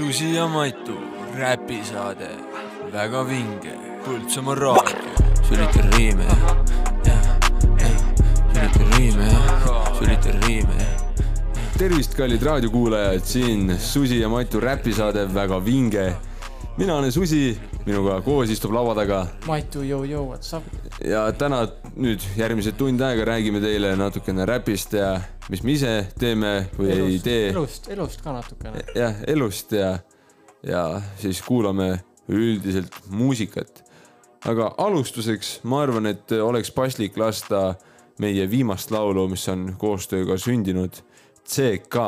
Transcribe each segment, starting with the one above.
Susi ja Matu räpisaade, väga vinge, Põltsamaa raadio. sülitan riime, sülitan riime, sülitan riime, tervist, kallid raadiokuulajad, siin Susi ja Matu räpisaade Väga vinge. mina olen Susi, minuga koos istub laua taga Matu, jõu-jõu, what's up? ja täna nüüd järgmised tund aega räägime teile natukene räpist ja mis me ise teeme või ei tee. elust, elust ka natukene. jah, elust ja, ja siis kuulame üldiselt muusikat. aga alustuseks ma arvan, et oleks paslik lasta meie viimast laulu, mis on koostööga sündinud, CK.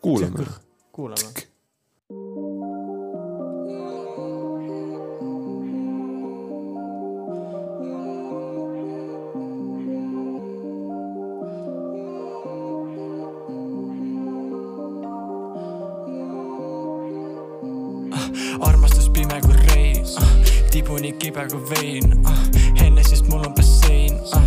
kuulame. kuulame. Kibe kui vein ah,, Hennesist mul on bassein ah..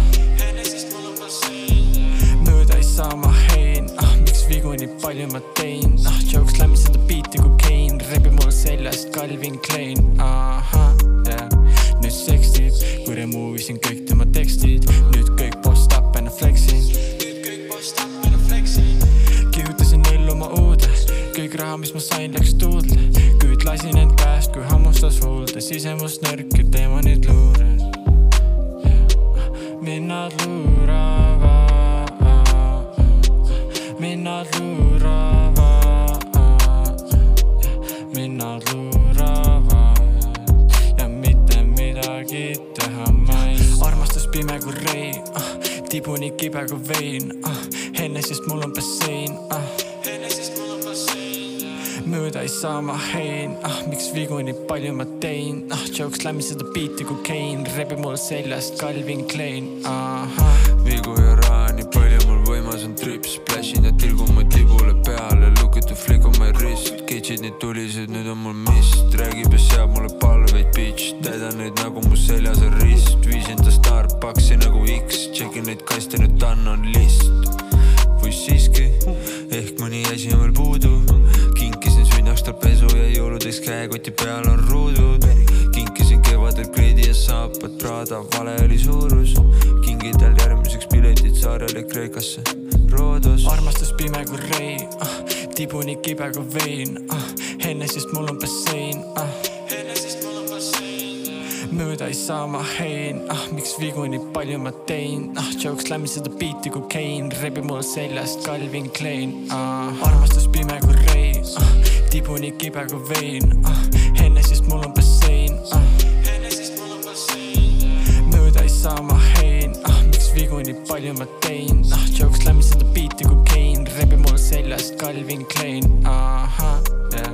mööda ei saa ma hein ah,, miks vigu nii palju ma tein ah,, jokes läbi seda biiti kui Kein, rebib mul seljast Calvin Klein, ahah, jah. nüüd sekstib, kui remove isin kõik tema tekstid, nüüd kõik post up and flexin. kihutasin ellu oma uude, kõik raha, mis ma sain, läks tuulde. Küüd lasin end käest, kui hammustas huulde, sisemust nõrk ja teemonid luures. mind nad luuravad, mind nad luuravad, mind nad luuravad ja mitte midagi teha ma ei saa. armastus pime kui rein tibuni kibe kui vein ah,, Hennesist mul on bassein. Mööda ei saa ma hein ah,, miks vigu nii palju ma tein ah,, jokes läbi seda biiti kui Kein, rebib mul seljast Calvin Klein, ahah. vigu ja raha nii palju, mul võimas on trips, splashin ja tilgun mu tibule peale, the flick on my wrist, kitsid nii tulised, nüüd on mul mist, räägib ja seab mulle palveid, bitch, täidan neid nagu mu seljas on rist, viisin ta Starbucksi nagu X, tšekin neid kaste, nüüd on list. või siiski, ehk mõni asi on veel puudu, kinkisin sünnaks tal pesu ja jõuludeks käekoti peal on ruudud, kinkisin kevadel kleidi ja saapad, Prada vale oli suurus, kingid tal järgmiseks piletid saarele Kreekasse, Roodos. armastus pime kui rein ah,, tibuni kibe kui vein ah,, Hennesist mul on bassein ah.. mööda ei saa ma hein ah,, miks vigu nii palju ma tein ah,, jokes läbi seda biiti kui Kein, rebib mul seljast Calvin Klein ah.. armastus pime kui rein ah,, tibuni kibe kui vein ah,, Hennesist mul on bassein ah.. mööda ei saa ma hein ah,, miks vigu nii palju ma tein ah,, jokes läbi seda biiti kui Kein, rebib mul seljast Calvin Klein, ahah, jah.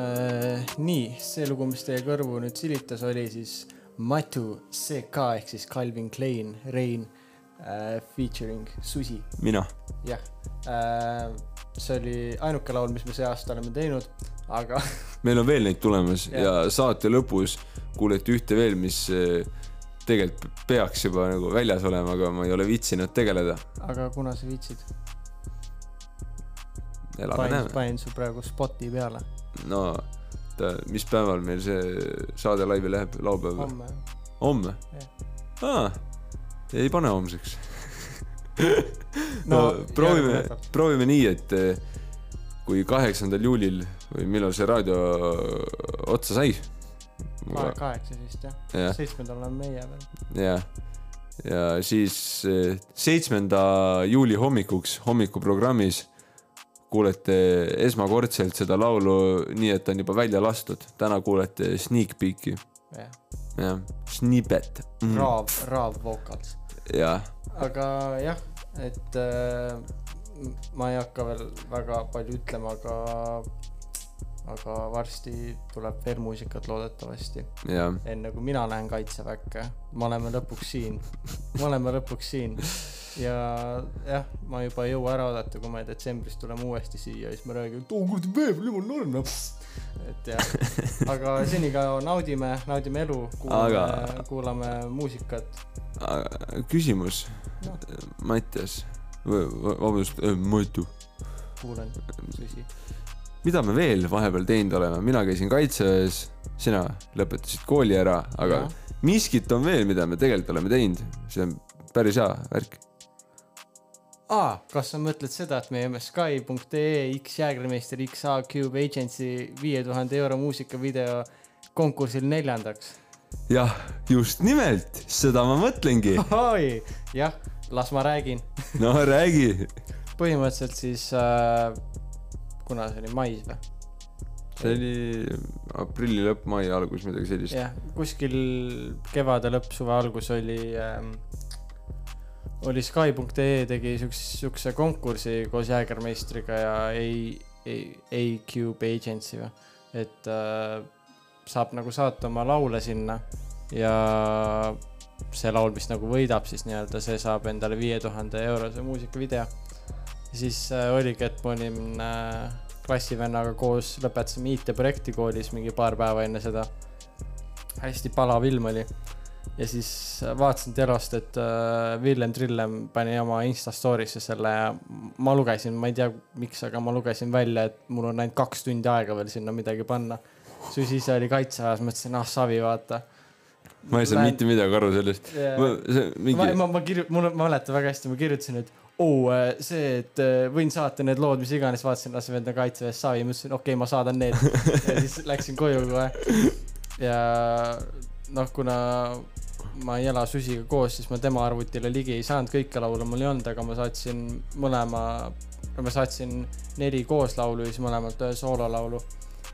Äh, nii, see lugu, mis teie kõrvu nüüd silitas, oli siis Matu CK ehk siis Calvin Klein, Rein äh, featuring Susi, mina. jah äh,. see oli ainuke laul, mis me see aasta oleme teinud, aga meil on veel neid tulemas ja, ja saate lõpus kuulete ühte veel, mis eh, tegelikult peaks juba nagu väljas olema, aga ma ei ole viitsinud tegeleda. aga kuna sa viitsid, panin, panin su praegu spoti peale, no mis päeval meil see saade laivi läheb, laupäev või? homme. homme aa, ei pane homseks no, no proovime, proovime nii, et eh, kui kaheksandal juulil või millal see raadio otsa sai. kaheksa vist jah Jah., seitsmendal oleme meie veel. ja, ja siis eh, seitsmenda juuli hommikuks hommikuprogrammis kuulete esmakordselt seda laulu nii, et on juba välja lastud. täna kuulete sneak peek'i, jah, jah, snippet mm.. raav, raavvokals. Aga jah, et äh, ma ei hakka veel väga palju ütlema, aga, aga varsti tuleb veel muusikat loodetavasti, enne kui mina lähen kaitseväkke. me oleme lõpuks siin, me oleme lõpuks siin ja jah, ma juba ei jõua ära oodata, kui me detsembris tuleme uuesti siia siis me räägime, et oo kuradi veebruar, jumal norm noh. et jah, aga senikaua naudime, naudime elu, kuulame Aga- kuulame muusikat. küsimus Noh., Mattias, vabandust, Matu, kuulan, tõsi. Mida me veel vahepeal teinud oleme, mina käisin kaitseväes, sina lõpetasid kooli ära, aga Jah. miskit on veel, mida me tegelikult oleme teinud, see on päris hea värk. aa, kas sa mõtled seda, et me jäime Sky.ee X Jäägermeister XA Cube Agency viie tuhande euro muusikavideo konkursil neljandaks? jah, just nimelt, seda ma mõtlengi. oi, jah, las ma räägin. no räägi. põhimõtteliselt siis äh,, kuna see oli mais või? see oli aprilli lõpp, mai algus, midagi sellist. jah, kuskil kevade lõpp, suve algus oli ähm,, oli Sky.ee tegi siukse, siukse konkursi koos Jäägermeistriga ja ei, ei, A-Cube Agency või, et äh, saab nagu saata oma laule sinna ja see laul, mis nagu võidab siis nii-öelda, see saab endale viie tuhande eurose muusikavideo. Siis äh, oligi, et ma olin äh, klassivennaga koos, lõpetasime IT-projekti koolis mingi paar päeva enne seda. hästi palav ilm oli ja siis vaatasin telost, et äh, Villem Trillem pani oma Insta story'sse selle ja ma lugesin, ma ei tea, miks, aga ma lugesin välja, et mul on ainult kaks tundi aega veel sinna midagi panna. siis ise oli kaitseväes, mõtlesin, ah savi, vaata. ma ei saanud mitte midagi aru sellest. see ma, mingi, ma, ma kirju-, mul, ma mäletan väga hästi, ma kirjutasin, et oo oh,, see, et äh, võin saata need lood, mis iganes, vaatasin, las vend on kaitseväes savi, mõtlesin, okei okay,, ma saadan need. ja siis läksin koju kohe. ja noh, kuna ma ei ela Susiga koos, siis ma tema arvutile ligi ei saanud, kõike laule mul ei olnud, aga ma saatsin mõlema, ma saatsin neli kooslaulu ja siis mõlemalt ühe soololaulu.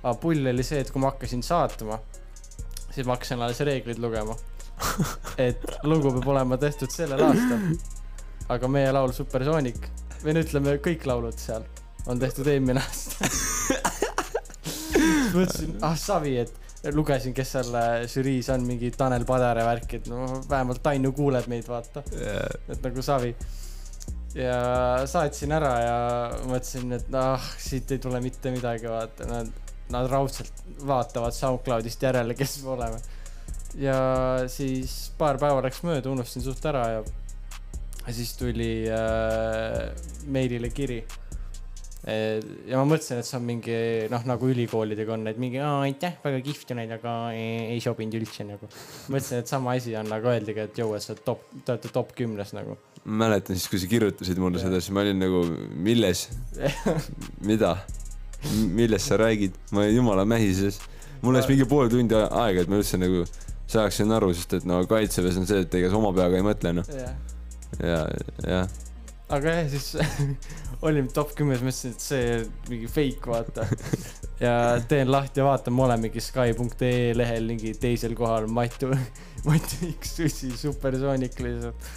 aga pull oli see, et kui ma hakkasin saatma, siis ma hakkasin alles reegleid lugema. et lugu peab olema tehtud sellel aastal. Aga meie laul Supersonic või no ütleme, kõik laulud seal on tehtud eelmine aasta. mõtlesin, ah savi, et lugesin, kes seal äh, žüriis on, mingi Tanel Padar ja värk, et no vähemalt Tainu kuuleb meid, vaata. et nagu savi. ja saatsin ära ja mõtlesin, et ah, siit ei tule mitte midagi, vaata, nad, nad raudselt vaatavad SoundCloudist järele, kes me oleme. ja siis paar päeva läks mööda, unustasin suht ära ja, ja siis tuli äh, meilile kiri. Ja ma mõtlesin, et see on mingi noh, nagu ülikoolidega on, et mingi aitäh, väga kihvt oled, aga ei, ei sobinud üldse nagu. mõtlesin, et sama asi on, nagu öeldigi, et jõu, et sa oled top, te olete top kümnes nagu. mäletan siis, kui sa kirjutasid mulle seda, siis ma olin nagu, milles, mida, millest sa räägid, ma olin jumala mähises. mul läks mingi pool tundi aega, et ma üldse nagu saaksin aru, sest et no kaitseväes on see, et ega sa oma peaga ei mõtle noh, jah, ja, jah. aga jah, siis olime top kümnes, mõtlesin, et see mingi fake, vaata. ja teen lahti ja vaatan, me olemegi Sky.ee lehel mingi teisel kohal, Matu, Matu X Susi Supersonic lihtsalt.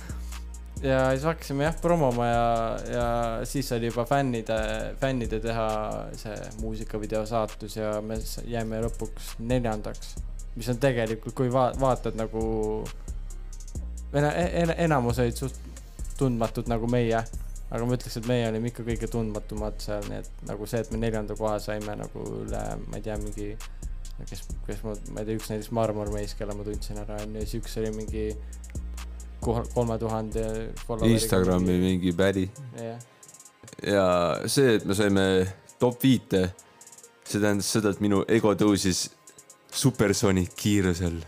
ja siis hakkasime jah promoma ja, ja siis oli juba fännide, fännide teha see muusikavideo saatus ja me jäime lõpuks neljandaks. mis on tegelikult, kui va-, vaatad nagu, en-, enamus olid suht tundmatud nagu meie, aga ma ütleks, et meie olime ikka kõige tundmatumad seal, nii et nagu see, et me neljanda koha saime nagu üle, ma ei tea, mingi kes, kes ma, ma ei tea, üks näiteks Marmormees, kelle ma tundsin ära, onju, siis üks oli mingi kolme tuhande Instagrami. mingi päri jah, ja see, et me saime top viite, see tähendas seda, et minu ego tõusis supersonic kiirusel.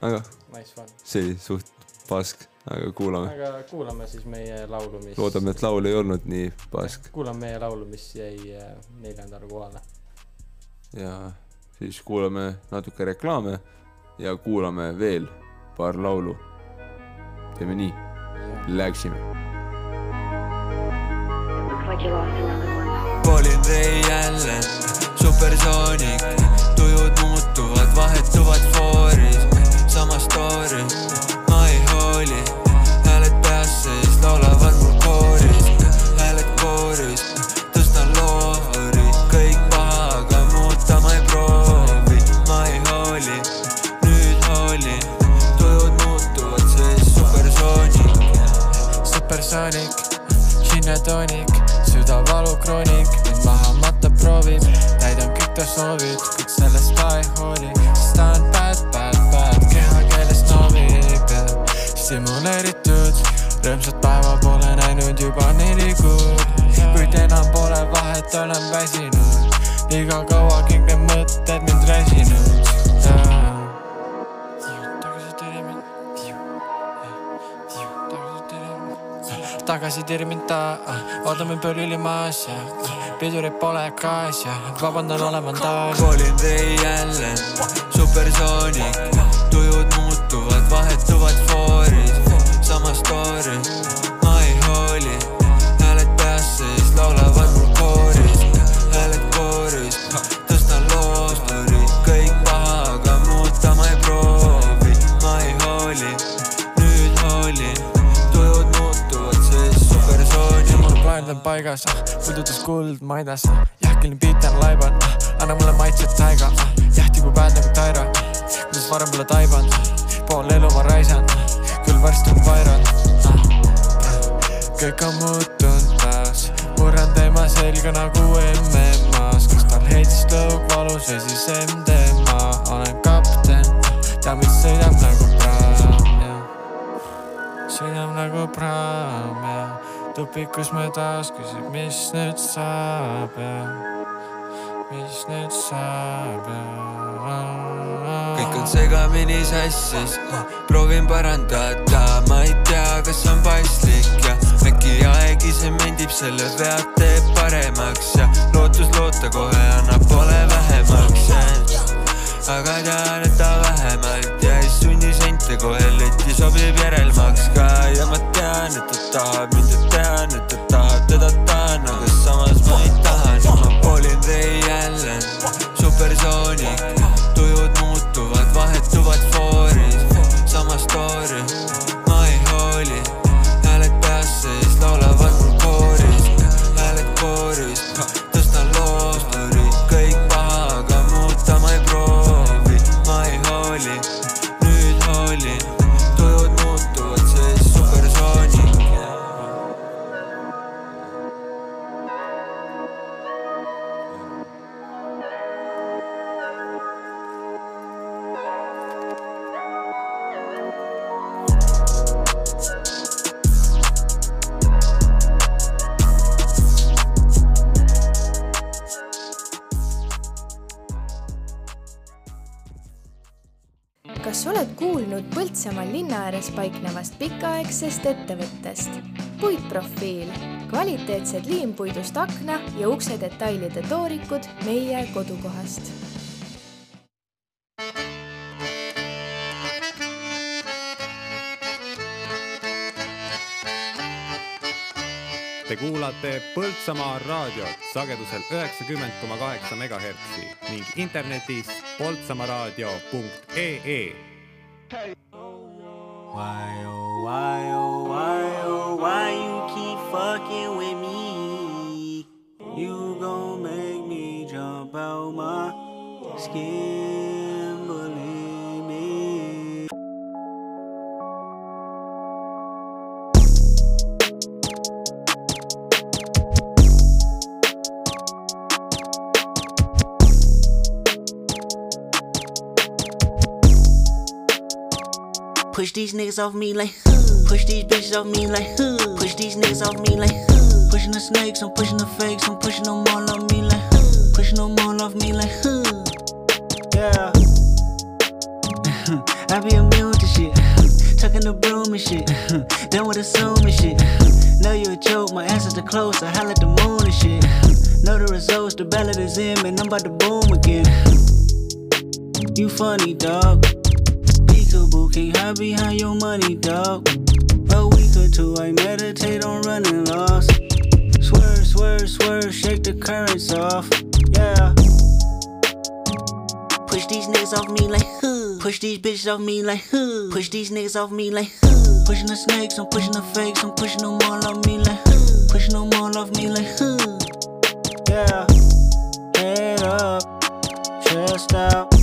aga nice one. see oli suht pask, aga kuulame. aga kuulame siis meie laulu, mis. loodame, et laul ei olnud nii pask kuulame meie laulu, mis jäi äh, neljandale kohale. ja siis kuulame natuke reklaame ja kuulame veel paar laulu. teeme nii, läksime. Looks like põlvilimas ja pidurit pole kraas ja vabandan olevan taas. kolin tee jälle. Supersoonik. Tujud muutuvad vahetuvad foorid. Sama story paigas ah, puudutas kuld maidas ah, jahkiline beat on laibad ah, anna mulle maitset taiga ah, jahti kui pääd nagu Taira kuidas varem pole taibanud pool elu ma raisan küll varsti on vairad ah, kõik on muutunud taas murran teema selga nagu MM-as kas tal heitist lõug valus või siis MDMA olen kapten tean mis sõidab nagu praam ja sõidab nagu praam ja tupikus me taas küsib mis nüüd saab ja mis nüüd saab. Ja kõik on segamini sassis proovin parandada. Ma ei tea kas on paslik ja äkki aeg ise mendib selle vead teeb paremaks ja lootus loota kohe annab pole vähemaks. Ja aga tean et ta vähemalt jäi sunni sente kohe letti sobib järelmaks ka. Ja ma tean et ta tahab mind ja tean et ta tahab teda tahan aga samas ma ei taha. Nüüd ma poolin tee jälle supersoonik tujud muutuvad vahetuvad foorid sama story ääres paiknevast pikaaegsest ettevõttest? puitprofiil, kvaliteetsed liimpuidust akna ja ukse detailide toorikud meie kodukohast. Te kuulate Põltsamaa raadiot sagedusel üheksakümmend koma kaheksa megahertsi ning internetis poltsamaaraadio.ee Why oh why oh why oh why you keep fucking with me? You gon' make me jump out my skin, these niggas off me like. Push these bitches off me like. Push these niggas off me like. Pushing the snakes, I'm pushing the fakes, I'm pushing them all off me like. Pushing them all off me like. Yeah. I be immune to shit. Tucking the broom and shit. Done with assuming shit. Know you a joke, my answers are close. I holler at the moon and shit. Know the results, the ballot is in, man. I'm about to boom again. You funny, dog. Peekaboo, can't hide behind your money, dog. A week or two, I meditate on running lost. Swerve, swerve, swerve, shake the currents off. Yeah. Push these niggas off me like huh. Push these bitches off me like huh. Push these niggas off me like huh. Pushing the snakes, I'm pushing the fakes, I'm pushing them all off me like huh. Pushing them all off me like huh. Yeah. Head up, chest out,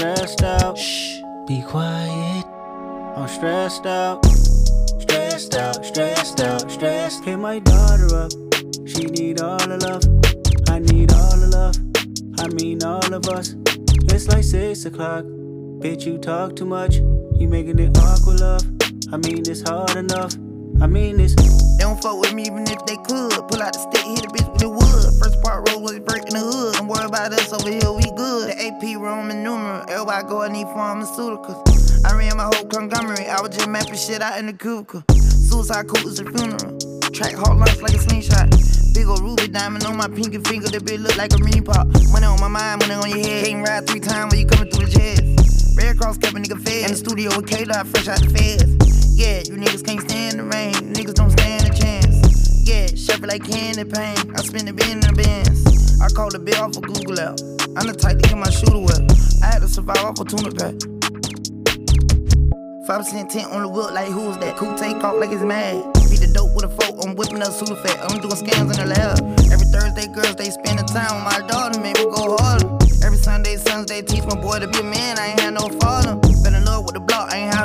stressed out. Shh, be quiet. I'm stressed out. Stressed out, stressed out, stressed. Hit my daughter up. She need all the love. I need all the love. I mean all of us. It's like six o'clock. Bitch, you talk too much. You making it awkward, love. I mean it's hard enough. I mean this. They don't fuck with me even if they could. Pull out the stick, hit a bitch with the wood. First part roll was break in the hood. Don't worry about us over here, we good. The AP Roman numeral. Everybody go and need pharmaceuticals. I ran my whole conglomerate. I was just mapping shit out in the cubicle. Suicide cool is a funeral. Track hard like a slingshot. Big ol' ruby diamond on my pinky finger. That bitch look like a mini pop. Money on my mind, money on your head. Can't ride three times when you coming through the chest. Red Cross kept a nigga fed. In the studio with K-Dot, fresh out the feds. Yeah, you niggas can't stand the rain. Niggas don't stand a chance. Yeah, shuffle like candy paint. I the bin in the bins. I call the bill off of Google out. I'm the type to get my shooter wet. I had to survive off a tuna pack. 5% tent on the wheel, like who's that? Cool take off like it's mad. Beat the dope with a fork, I'm whipping up Sudafed. I'm doing scams in the lab. Every Thursday, girls, they spend the time with my daughter, make me go harder. Every Sunday, they teach my boy to be a man, I ain't had no father.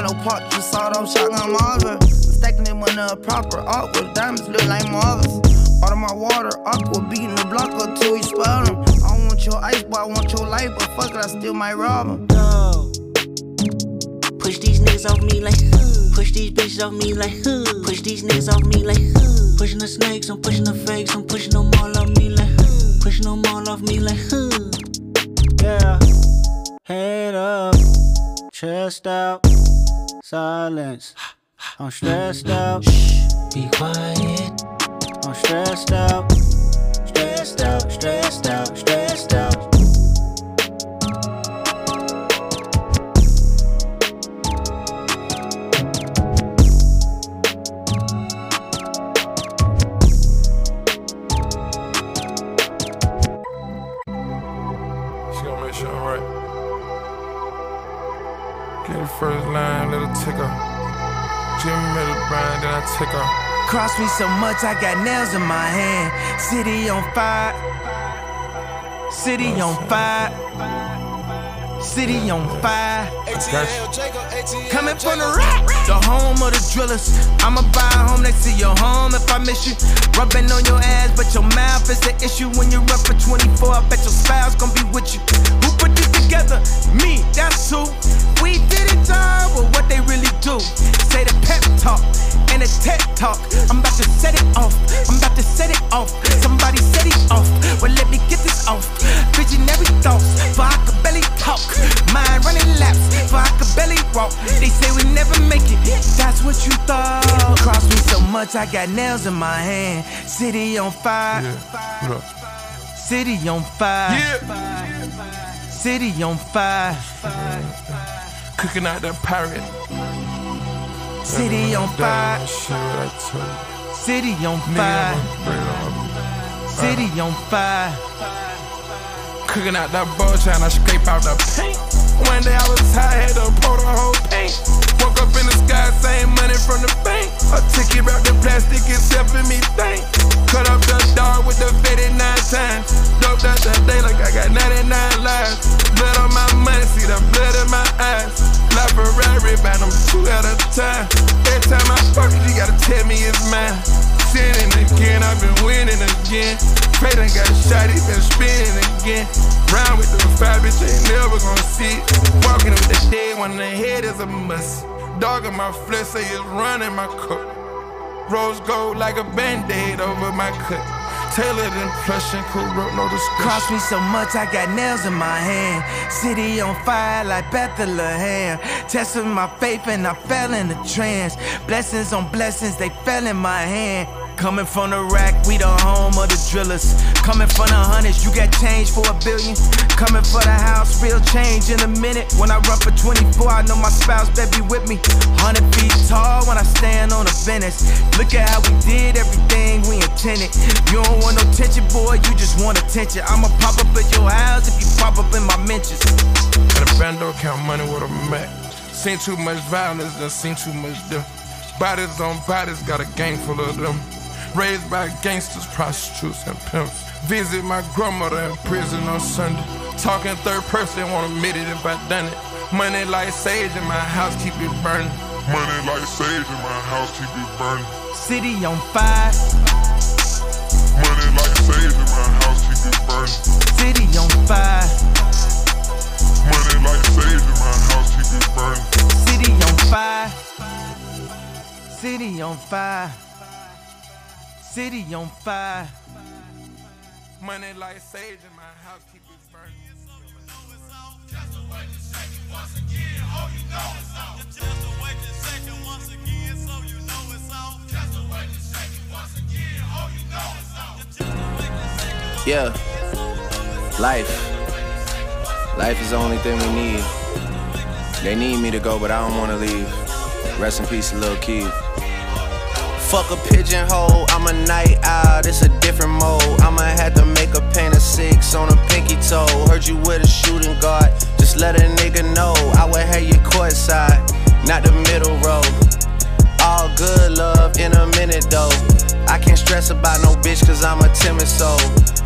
The had no just sawed off shotgun Marvin. Stacking them on a proper art with diamonds look like marbles. Out of my water, aqua beating the block up till we spot 'em. I don't want your ice, boy, I want your life, but fuck it, I still might rob. Go. Push these niggas off me like. Push these bitches off me like. Push these niggas off me like. Pushing the snakes, I'm pushing the fakes, I'm pushing them all off me like. Pushing them all off me like. Yeah. Head up, chest out, silence. I'm stressed out. Shh, Be quiet. I'm stressed out. Stressed out, stressed out, stressed out. She gonna make sure I'm right. Get the first line, let her tick her. Jimmy made a brand, then I tick her. Cross me so much, I got nails in my hand. City on fire. City on fire. City on fire. Coming from the rock, the home of the drillers. I'ma buy a home next to your home if I miss you. Rubbing on your ass, but your mouth is the issue. When you're up for 24, I bet your spouse gonna be with you. Who put this together? Me, that's who. We did it, time, but what they really do. Say the pep talk and the tech talk. I'm about to set it off. I'm about to set it off. Somebody set it off. Well, let me get this off. Visionary thoughts, but I could barely talk. Mind running laps, but I could barely walk. They say we never make it. That's what you thought. Cross me so much, I got nails in my hand. City on fire. Yeah. City on fire. Yeah, city on fire. fire, fire. Cooking out that parrot. City on fire. City on fire. City on fire. Cooking out that bull, trying to scrape out the paint. One day I was tired, had to pour the whole paint. Woke up in the sky, same money from the bank. A ticket wrapped in plastic, is helping me think. Cut up the dog with the fitted nine times. Doped out that day like I got 99 lives. Blood on my money, see the blood in my eyes. Like Ferrari, man, I'm two at a time. Every time I fuck it, you gotta tell me it's mine. Sinning again, I've been winning again. Pray done got shot, he been spinning again. Round with the five, bitch, ain't never gonna see it. Walking with the dead one, the head is a must. Dog in my flesh, say it's running my cup. Rose gold like a band-aid over my cut. Tailored in plush and corrupt, no discussion. Cross me so much, I got nails in my hand. City on fire like Bethlehem. Testing my faith and I fell in a trance. Blessings on blessings, they fell in my hand. Coming from the rack, we the home of the drillers. Coming from the hundreds, you got change for a billion. Coming for the house, real change in a minute. When I run for 24, I know my spouse better be with me. 100 feet tall when I stand on the Venice. Look at how we did everything we intended. You don't want no tension, boy, you just want attention. I'ma pop up at your house if you pop up in my mentions. And a bando count money with a Mac. Seen too much violence, done seen too much them. Bodies on bodies, got a gang full of them. Raised by gangsters, prostitutes, and pimps. Visit my grandmother in prison on Sunday. Talking third person, won't admit it if I done it. Money like sage in my house, keep it burning. Money like sage in my house, keep it burning. City on fire, Money like sage in my house, keep it burning. city on fire, Money like sage in my house, keep it burning. city on fire, city on on fire city on fire. Money like sage in my house, keep it burning. Yeah. Life. Life is the only thing we need. They need me to go, but I don't wanna leave. Rest in peace, little Keith. Fuck a pigeonhole, I'm a night owl, it's a different mode. I'ma have to make a paint of six on a pinky toe. Heard you with a shooting guard, just let a nigga know. I would have you courtside, not the middle row. All good love in a minute though. I can't stress about no bitch cause I'm a timid soul.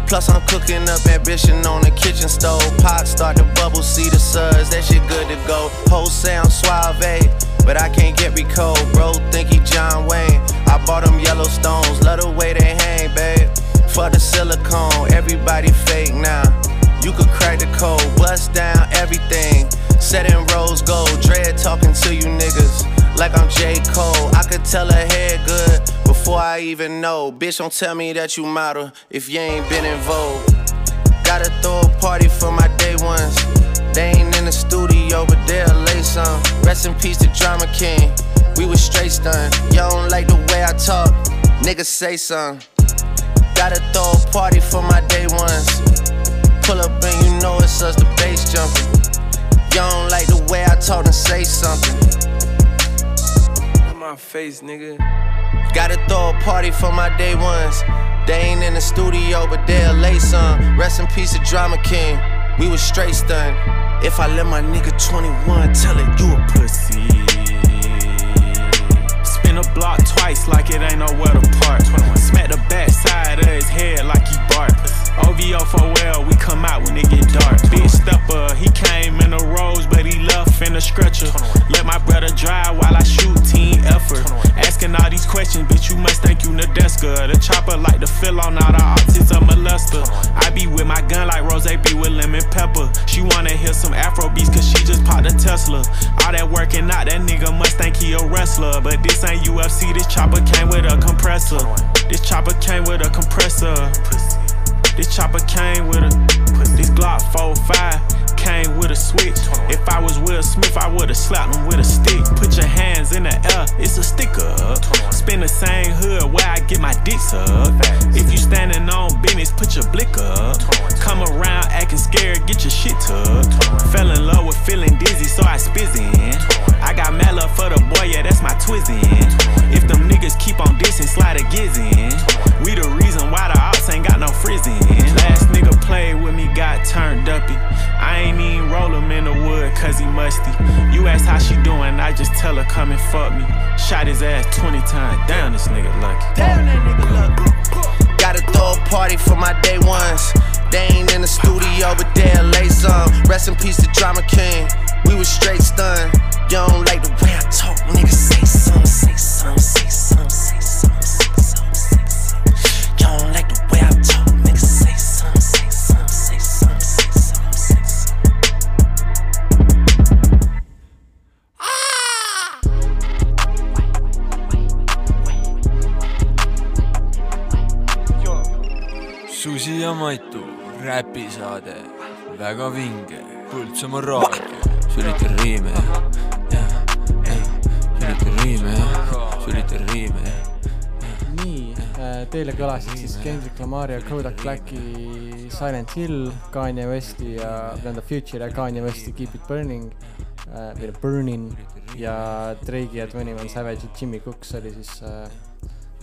Plus I'm cooking up ambition on the kitchen stove. Pot start to bubble, see the suds, that shit good to go. Whole sound suave, but I can't get recalled. Bro, think he John Wayne. I bought them Yellowstones, love the way they hang, babe. For the silicone, everybody fake now. You could crack the code, bust down everything. Set in rose gold, dread talking to you niggas like I'm J. Cole. I could tell her head good before I even know. Bitch, don't tell me that you model if you ain't been in vogue. Gotta throw a party for my day ones. They ain't in the studio, but they'll lay some. Rest in peace to Drama King. We was straight stunned. Y'all don't like the way I talk. Niggas say something. Gotta throw a party for my day ones. Pull up and you know it's us, the bass jumping. Y'all don't like the way I talk and say something. In my face, nigga. Gotta throw a party for my day ones. They ain't in the studio, but they'll lay some. Rest in peace to Drama King. We was straight stunned. If I let my nigga 21 tell it, you a pussy. A block twice like it ain't nowhere to park. Smack the back side of his head like he bark. OVO for well, we come out when it get dark. Big stepper, he came in a rose, but he left in a stretcher. Let my brother drive while I shoot team effort. Asking all these questions, bitch, you must think you Nadeska. The chopper like to fill on all the optics of molester. I be with my gun like Rose be with lemon pepper. She wanna hear some Afro beats cause she just popped a Tesla. All that working out, that nigga must think he a wrestler. But this ain't UFC, this chopper came with a compressor. This chopper came with a compressor. This chopper came with a this Glock 45 came with a switch. If I was Will Smith, I would've slapped him with a stick. Put your hands in the air, it's a sticker. Spin the same hood where I get my dick sucked. If you standing on business, put your blick up. Come around acting scared, get your shit tucked. Fell in love with feeling dizzy, so I spizzin'. I got mad love for the boy, yeah, that's my twizzin'. If them niggas keep on dissing, slide a gizzin'. We the reason why the ain't got no frizzin'. Last nigga played with me, got turned uppy. I ain't even roll him in the wood cause he musty. You ask how she doing, I just tell her come and fuck me. Shot his ass 20 times. Damn, this nigga lucky. Damn, that nigga lucky. Gotta throw a party for my day ones. They ain't in the studio, but they'll lay some. Rest in peace to Drama King. We was straight stunned. You don't like the way I talk, nigga. Say some, say some, say some, Susi ja Matu räpisaade, väga vinge, Põltsamaa raadio, sülitan riime, jah, jah, sülitan riime, sülitan riime, nii, teile kõlasid siis Kendrick Lamar ja Kodak Blacki Silent Hill, Kanye Westi ja tähendab Future ja Kanye Westi Keep It Burning äh, või Burning ja Drake'i ja Twenty One Savage'i Jimmy Cooks oli siis äh,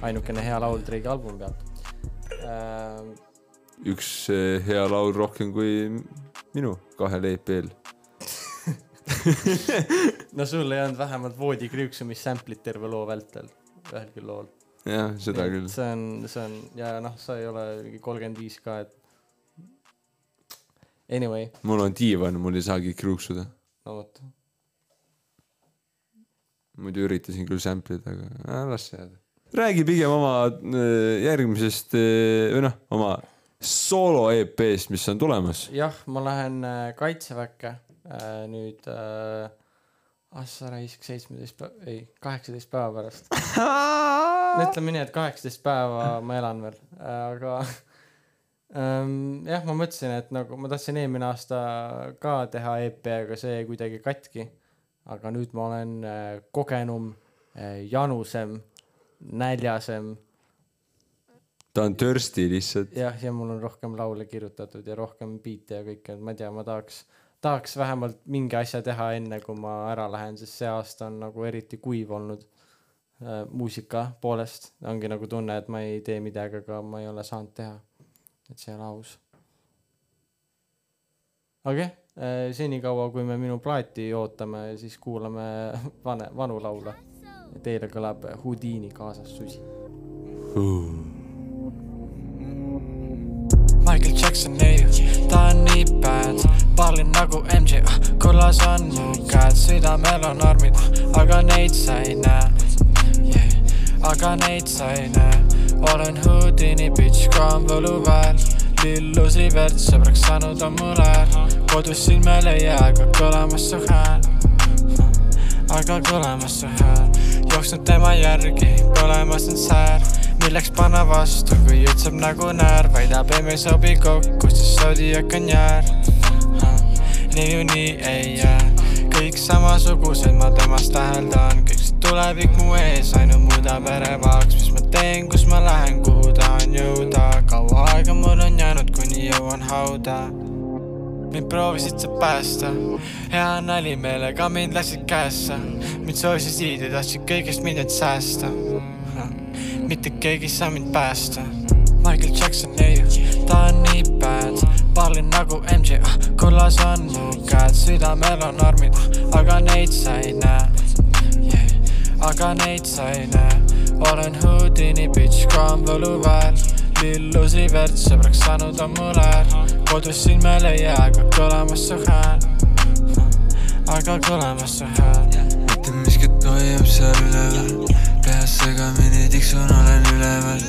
ainukene hea laul Drake'i albumi pealt. Äh,. Üks eh, hea laul rohkem kui minu kahel EP-l. no sul ei olnud vähemalt voodikriuksumist sample'it terve loo vältel ühelgi lool. jah, seda Nii küll. see on, see on ja noh, sa ei ole mingi kolmkümmend viis ka, et. Anyway, mul on diivan, mul ei saagi kriuksuda. no vot, muidu üritasin küll sample ida, aga äh, las see jääda. räägi pigem oma äh, järgmisest äh, või noh, oma soolo EP-st, mis on tulemas. jah, ma lähen äh, kaitseväkke äh, nüüd äh, ah sa raisk seitsmeteist päeva, ei, kaheksateist päeva pärast. ütleme nii, et kaheksateist päeva ma elan veel, aga ähm, jah, ma mõtlesin, et nagu ma tahtsin eelmine aasta ka teha EP, aga see jäi kuidagi katki. aga nüüd ma olen äh, kogenum äh,, janusem, näljasem ta on thirsty lihtsalt. jah, ja mul on rohkem laule kirjutatud ja rohkem biite ja kõike, ma ei tea, ma tahaks, tahaks vähemalt mingi asja teha enne, kui ma ära lähen, sest see aasta on nagu eriti kuiv olnud äh, muusika poolest. ongi nagu tunne, et ma ei tee midagi, aga ma ei ole saanud teha. et see ei ole aus. aga jah, senikaua, kui me minu plaati ootame, siis kuulame vane, vanu laule. Teile kõlab Houdini kaasas susi. Michael Jackson ei, ta on nii bad, pallin nagu MJ, kullas on käed, südamel on armid, aga neid sa ei näe. Yeah.. aga neid sa ei näe, olen Houdini bitch, kaam võluväel, lillusi verd, sõbraks saanud on mul äär, kodus silmel ei jää, aga kõlamas su hääl, aga kõlamas su hääl, jooksnud tema järgi, põlemas on säär milleks panna vastu, kui jutt saab nagu näär, väidab, et me ei sobi kokku, sest Zodiac on jäär. niikuinii ei jää, kõik samasugused ma temast täheldan, kõik see tulevik mu ees ainult muudab ärevaks, mis ma teen, kus ma lähen, kuhu tahan jõuda, kaua aega mul on jäänud, kuni jõuan hauda. Mind proovisid sa päästa, hea nali meelega mind lasid käesse, mind soosisid ja tahtsid kõigest mind end säästa mitte keegi ei saa mind päästa. Michael Jackson ei, ta on nii bad, pallin nagu MJ, kullas on käed, südamel on armid, aga neid sa ei näe. Yeah.. aga neid sa ei näe, olen Houdini bitch, kaam võluväel, lillusi verd, sõbraks saanud on mul äär, kodus silmel ei jää, aga kõlamas su hääl, aga kõlamas su hääl. Mitte miskit hoiab seal peas segamini tiksun, olen üleval.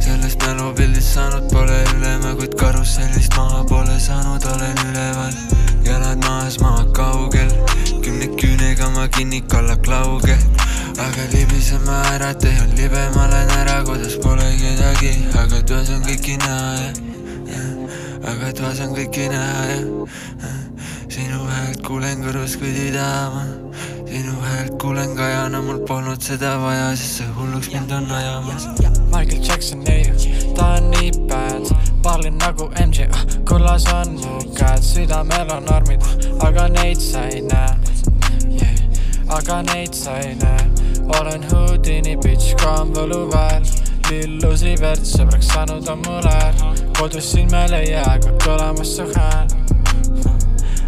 Sellest mälupildist saanud pole ülema, kuid karussellist maha pole saanud, olen üleval. Jalad maas, maa kaugel. Kümne küünega ma kinni kalla klaugel aga libisema ära, ei olnud libe, ma olen ära, kuidas pole kedagi, aga toas on kõiki näha ja, ja aga toas on kõiki näha ja, ja sinu häält kuulen kõrvus kõdi tahama sinu häält kuulen kajana, mul polnud seda vaja, sest see hulluks mind on ajamas. Michael Jackson ei, ta on nii bad, pallin nagu MJ, kullas on mu käed, südamel on armid, aga neid sa ei näe. Yeah.. aga neid sa ei näe, olen Houdini bitch, kaam võluväel, lillusi verd, sõbraks saanud on mul äär, kodus silmel ei jää, aga kõlamas su hääl,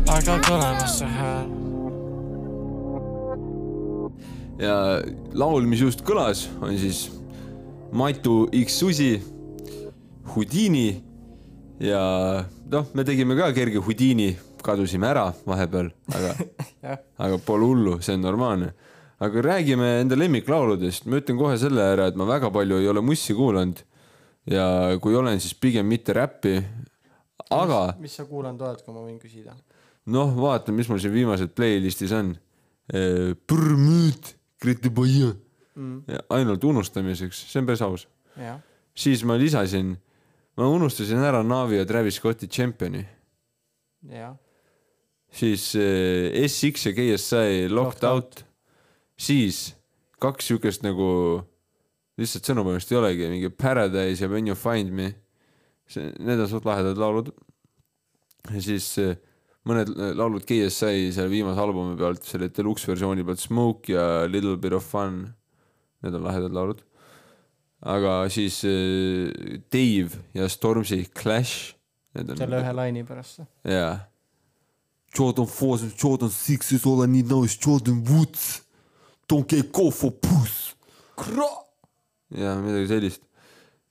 aga kõlamas su hääl ja laul, mis just kõlas, on siis Matu X Susi, Houdini ja noh, me tegime ka kerge Houdini, kadusime ära vahepeal, aga aga pole hullu, see on normaalne. aga räägime enda lemmiklauludest, ma ütlen kohe selle ära, et ma väga palju ei ole mussi kuulanud ja kui olen, siis pigem mitte räppi. aga mis sa kuulanud oled, kui ma võin küsida? noh, vaata, mis mul siin viimased playlist'is on. Kritibaia Mm. Ainult unustamiseks, see on päris aus. siis ma lisasin, ma unustasin ära Navi ja Travis Scotti Championi, siis eh, SX ja KSI Locked Out, siis kaks siukest nagu lihtsalt sõnu põhimõtteliselt ei olegi, mingi Paradise ja When you find me. see, need on suht lahedad laulud. ja siis eh, mõned laulud KSI seal viimase albumi pealt, selle deluxe versiooni pealt Smoke ja Little Bit of Fun. Need on lahedad laulud. aga siis eh, Dave ja Stormzy Clash. selle ühe laine pärast. jaa. Jordan fours and Jordan sixes, all I need now is Jordan Woods. Don't get go for puss. ja midagi sellist.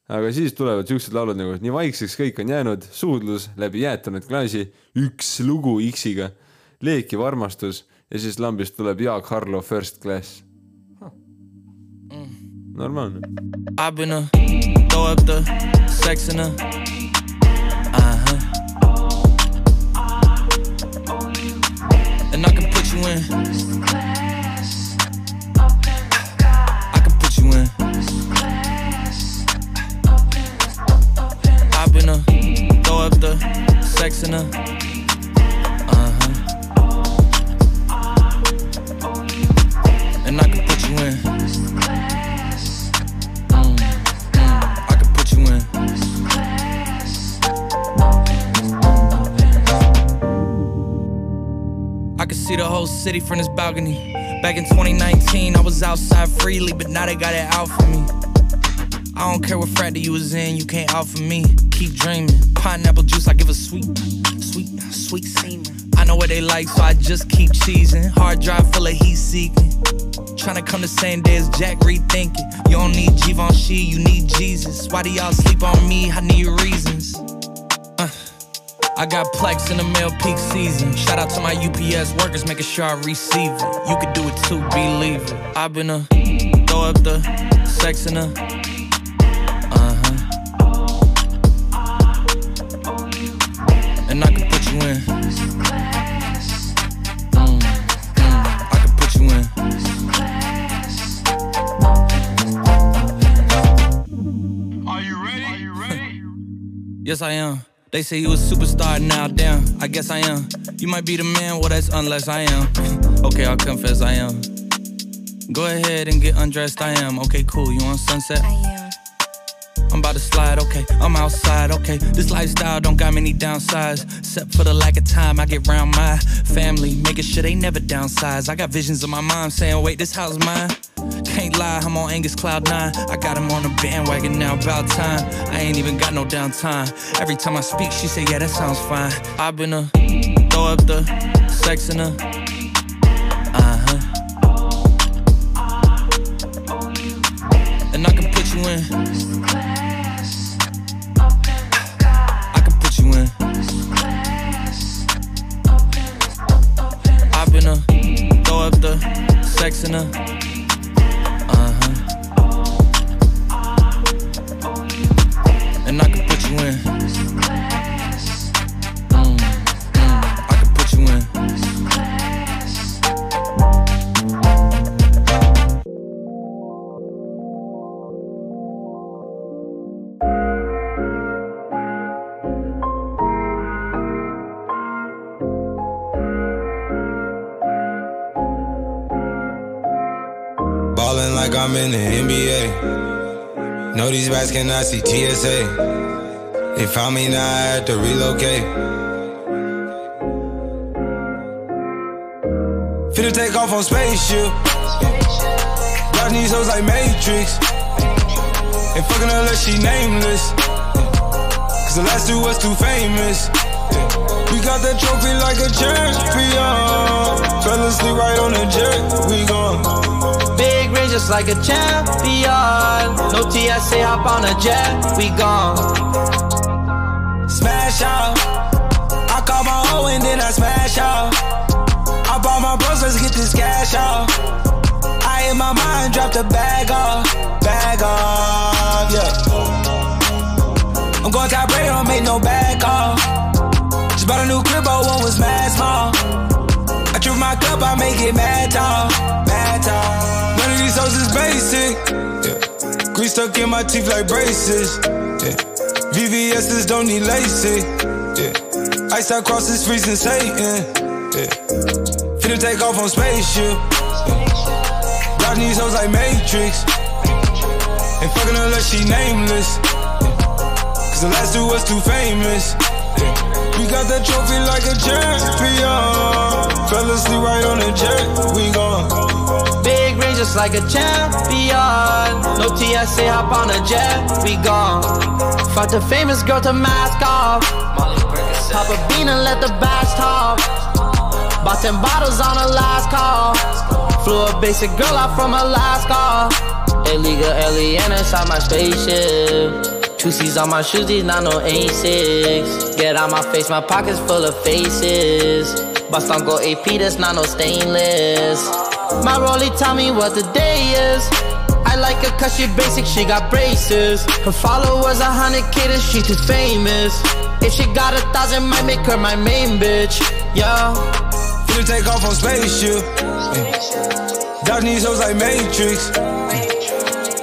Aga siis tulevad siuksed laulud nagu Nii vaikseks kõik on jäänud, suudlus läbi jäätunud klaasi, üks lugu X-iga, leekiv armastus ja siis lambist tuleb Jaak Harlo First Class. normaalne. I've been a throw up the sex in a uh huh. And I can put you in Uh-huh. And I can put you in. Mm, mm, I can put you in. I can see the whole city from this balcony. Back in 2019, I was outside freely, but now they got it out for me. I don't care what frat you was in, you can't out for me. Keep dreaming. Pineapple juice, I give a sweet, sweet, sweet semen. I know what they like, so I just keep cheesing. Hard drive full of heat seeking. Tryna come the same day as Jack rethinking. You don't need Givenchy, you need Jesus. Why do y'all sleep on me? I need reasons. Uh, I got plex in the mail peak season. Shout out to my UPS workers, making sure I receive it. You could do it too, believe it. I've been a throw up the sex in a. Yes, I am. They say you a superstar now, damn. I guess I am. You might be the man, well, that's unless I am. okay, I'll confess I am. Go ahead and get undressed, I am. Okay, cool. You on sunset? I am. I'm about to slide, okay. I'm outside, okay. This lifestyle don't got many downsides. Except for the lack of time I get round my family. Making sure they never downsize. I got visions of my mom saying, wait, this house is mine. Can't lie, I'm on Angus Cloud 9. I got him on the bandwagon now, about time. I ain't even got no downtime. Every time I speak, she say, yeah, that sounds fine. I've been a throw up the sex in her. Cannot see TSA. They found me now, I had to relocate. Finna take off on spaceship. Watch these hoes like Matrix. Ain't fucking unless she nameless. Cause the last two was too famous. We got that trophy like a champion. Fell asleep right on the jet. We gone. Big range just like a champion. No TSA, hop on a jet, we gone. Smash out. I call my hoe and then I smash out. I bought my bros, let's get this cash out. I in my mind, drop the bag off, bag off, yeah. I'm going top rate, don't make no back off. Just bought a new crib, but one was mad small. I trip my cup, I make it mad tall, mad tall. These hoes is basic. Yeah. Grease stuck in my teeth like braces. Yeah. VVS's don't need LASIK. Yeah. Ice out cross is freezing Satan. Yeah. Finna take off on spaceship. Yeah. Dodging these hoes like Matrix. Ain't fucking unless she nameless. Cause the last two was too famous. We got that trophy like a champion. Fell asleep right on the jet. We gone. Just like a champion. No TSA, hop on a jet, we gone. Fuck the famous girl to mask off. Pop a bean and let the bass talk. Bought 10 bottles on a last call. Flew a basic girl out from Alaska. Illegal alien inside my spaceship. Two C's on my shoes, these not no A6. Get out my face, my pockets full of faces. Bust on go AP, that's not no stainless. My rollie tell me what the day is. I like her cause she basic, she got braces. Her followers a hundred K, she too famous. If she got a thousand, might make her my main bitch. Yeah. Finna take off on spaceship. Yeah. Dodging these hoes like Matrix.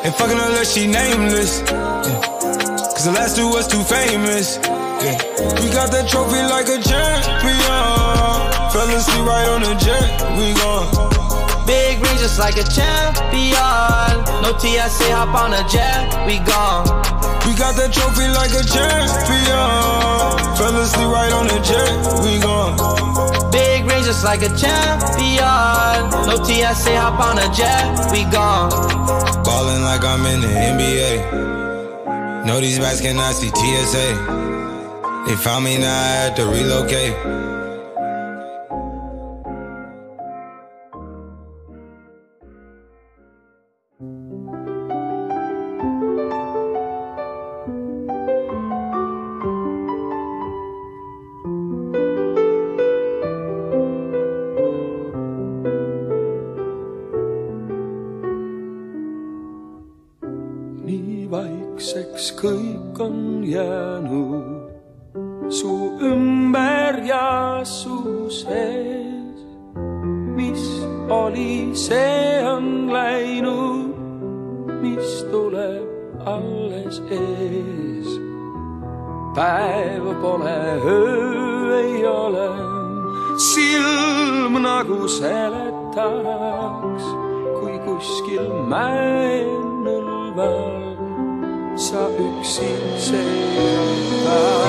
Ain't fucking unless she nameless. Cause the last two was too famous. We got that trophy like a champion. Fell asleep right on the jet. We gone. Big ring just like a champion. No TSA, hop on a jet, we gone. We got that trophy like a champion. Fell asleep right on the jet. We gone. Big ring just like a champion. No TSA, hop on a jet, we gone. Ballin' like I'm in the NBA. Know these bats cannot see TSA. They found me now, I had to relocate. Vaikseks kõik on jäänud su ümber ja su sees. mis oli, see on läinud, mis tuleb alles ees. päev pole, öö ei ole, silm nagu seletaks, kui kuskil mäenõlval yoksa yksin seyretmez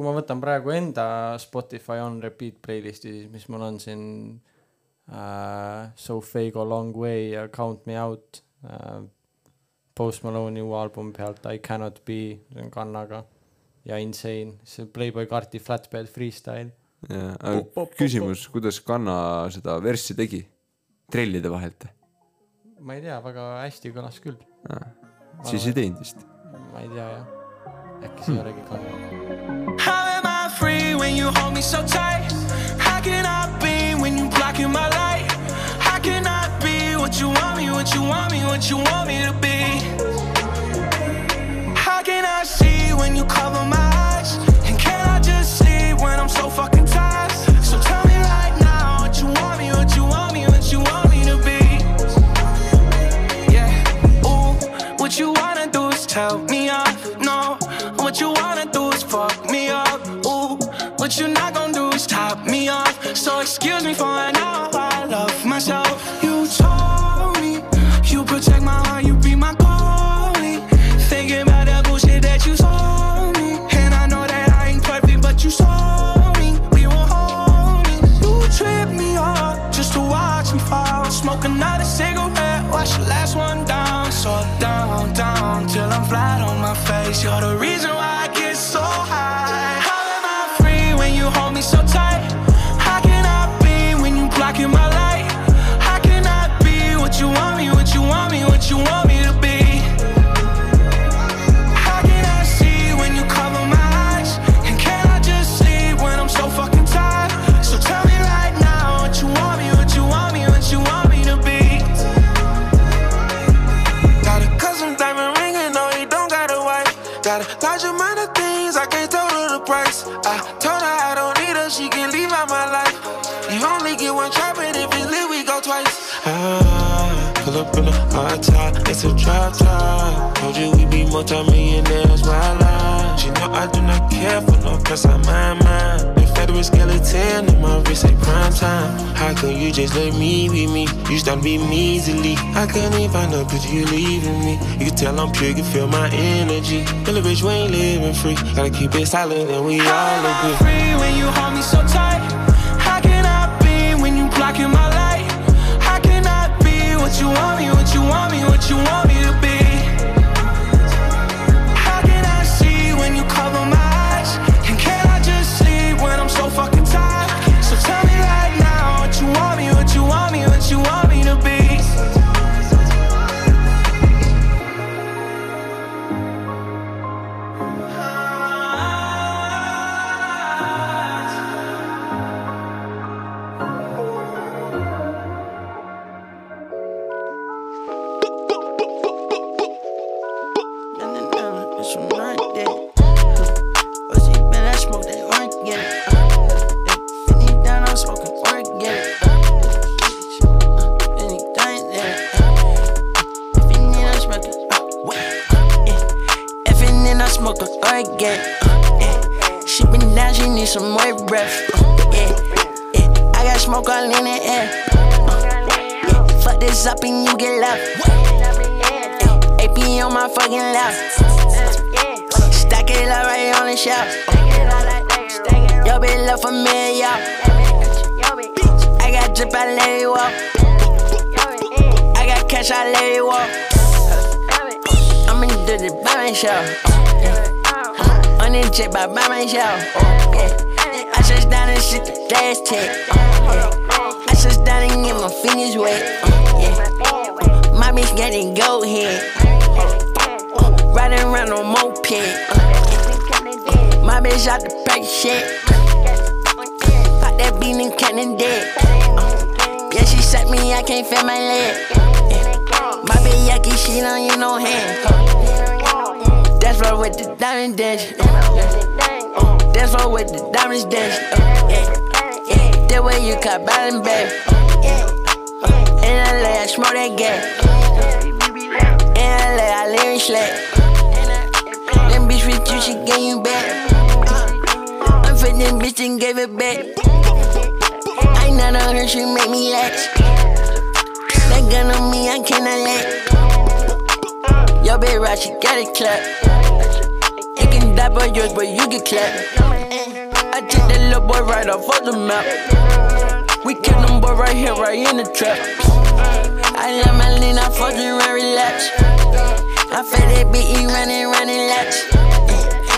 kui ma võtan praegu enda Spotify on repeat playlist'i, siis mis mul on siin äh, So Fake a Long Way ja Count Me Out äh, Post Malone'i uue albumi pealt I Cannot Be, see on kannaga ja Insane, see Playboy Carti Flatbed Freestyle. jaa, aga küsimus, kuidas Kanna seda verssi tegi? trellide vahelt? ma ei tea, väga hästi kõlas küll. siis ei teinud vist? ma ei tea jah, äkki see ei olegi Kanna. You hold me so tight? How can I be when you blocking my light? How can I be what you want me, what you want me, what you want me to be? How can I see when you cover my eyes? And can I just sleep when I'm so fucking tired? So tell me right now what you want me, what you want me, what you want me to be. Yeah, ooh, what you wanna do is tell me off. What you not gonna do is top me off. So excuse me for an hour. I love myself. You told me you protect my heart, you be my goalie. Thinking about that bullshit that you told me, and I know that I ain't perfect, but you saw me. We were homies. You tripped me up just to watch me fall. Smoke another cigarette, watch the last one down. So down, down till I'm flat on my face. You're the reason why I large amount of things I can't tell her the price. I told her I don't need her, she can leave out my life. You only get one try, but if it's lit, we go twice. Ah, pull up in a hard top, it's a drop top. Told you we be multi-millionaires, my lie. She know I do not care for no press on my mind. Federal skeleton in my wrist, say prime time. How can you just let me be me? You start to be measly. I can't even find a picture you leaving me. You can tell I'm pure, you can feel my energy. Feel a bitch, we ain't living free. Gotta keep it silent and we all agree. free when you hold me so tight? How can I be when you blocking my light? How can I be what you want me, what you want me, what you want me to be? Need some more breath. Uh, yeah, yeah. I got smoke all in the air. Uh, yeah, fuck this up and you get left. AP on my fucking left. Stack it up right on the shelf. Yo, bitch, love for me, yo. I got drip, I let it walk. I got cash, I let it walk. I'm in the dirty by myself. On the jet by by myself. Yeah. I just down and shit the last tech. I just down and get my fingers wet. Uh, yeah. My bitch getting go head. Uh, riding around on moped. Uh, my bitch out the pack shit. Pop that bean and cannon dead. Yeah, she set me, I can't feel my leg. My bitch yucky, she don't use no hand. That's right with the diamond dance. That's right with the diamonds dance. Yeah, that way you cut bottom back. In LA, I smoke that gas. In LA, I live in slack. Them bitch with you, she gave you back. I'm for them bitch and gave it back. I not on her, she make me lax. That gun on me, I cannot let. Yo, bitch, right, she got it clap. It can die by yours, but you get clapped. I took that little boy right off of the map. We kill them boy right here, right in the trap. I let my lean, I fuck you and relax. I feel that beat, you running, running laps.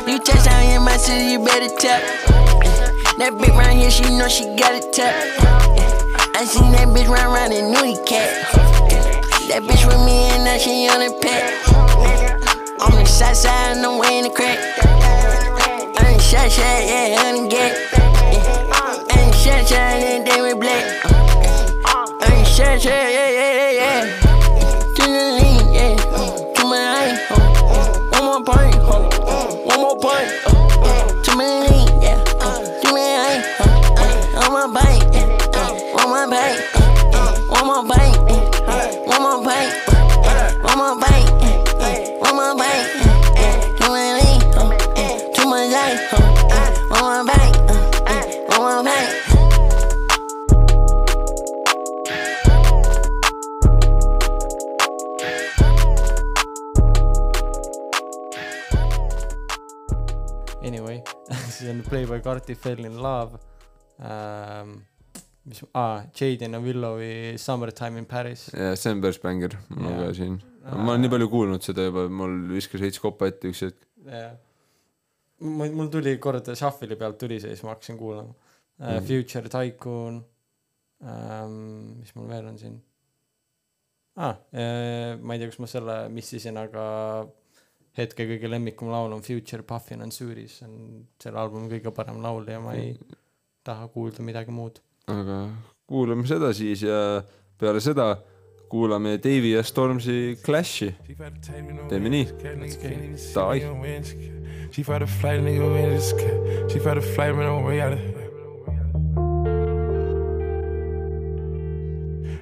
You touch down in my city, you better tap. That bitch round here, she know she got it tap. I seen that bitch run round in nudie cat. That bitch with me and now she on the pet. I'm the shot side and I'm way the crack. I'm shot shot, yeah, I'm the get. I'm shot shot, and then we black. I'm shot shot, yeah, yeah, yeah, yeah. Carti Fell in Love ähm, mis aa Jaden ja Willowi Summertime in Paris ja see on päris bänger, mul on Jaa. ka siin. ma olen nii palju kuulnud seda juba, mul viskas veits kopa ette üks hetk. jah mul mul tuli kord Shuffle'i pealt tuli see siis ma hakkasin kuulama uh, Mhm. Future Tycoon um, mis mul veel on siin ah, uh, ma ei tea kas ma selle missisin aga hetke kõige lemmikum laul on Future Puffin and Suri see on selle albumi kõige parem laul ja ma ei taha kuulda midagi muud aga kuulame seda siis ja peale seda kuulame Davey ja Stormzy Clashi. teeme nii. Davai. She for the flight, nigga, we in this cat. She for the flight, man, I'm way out of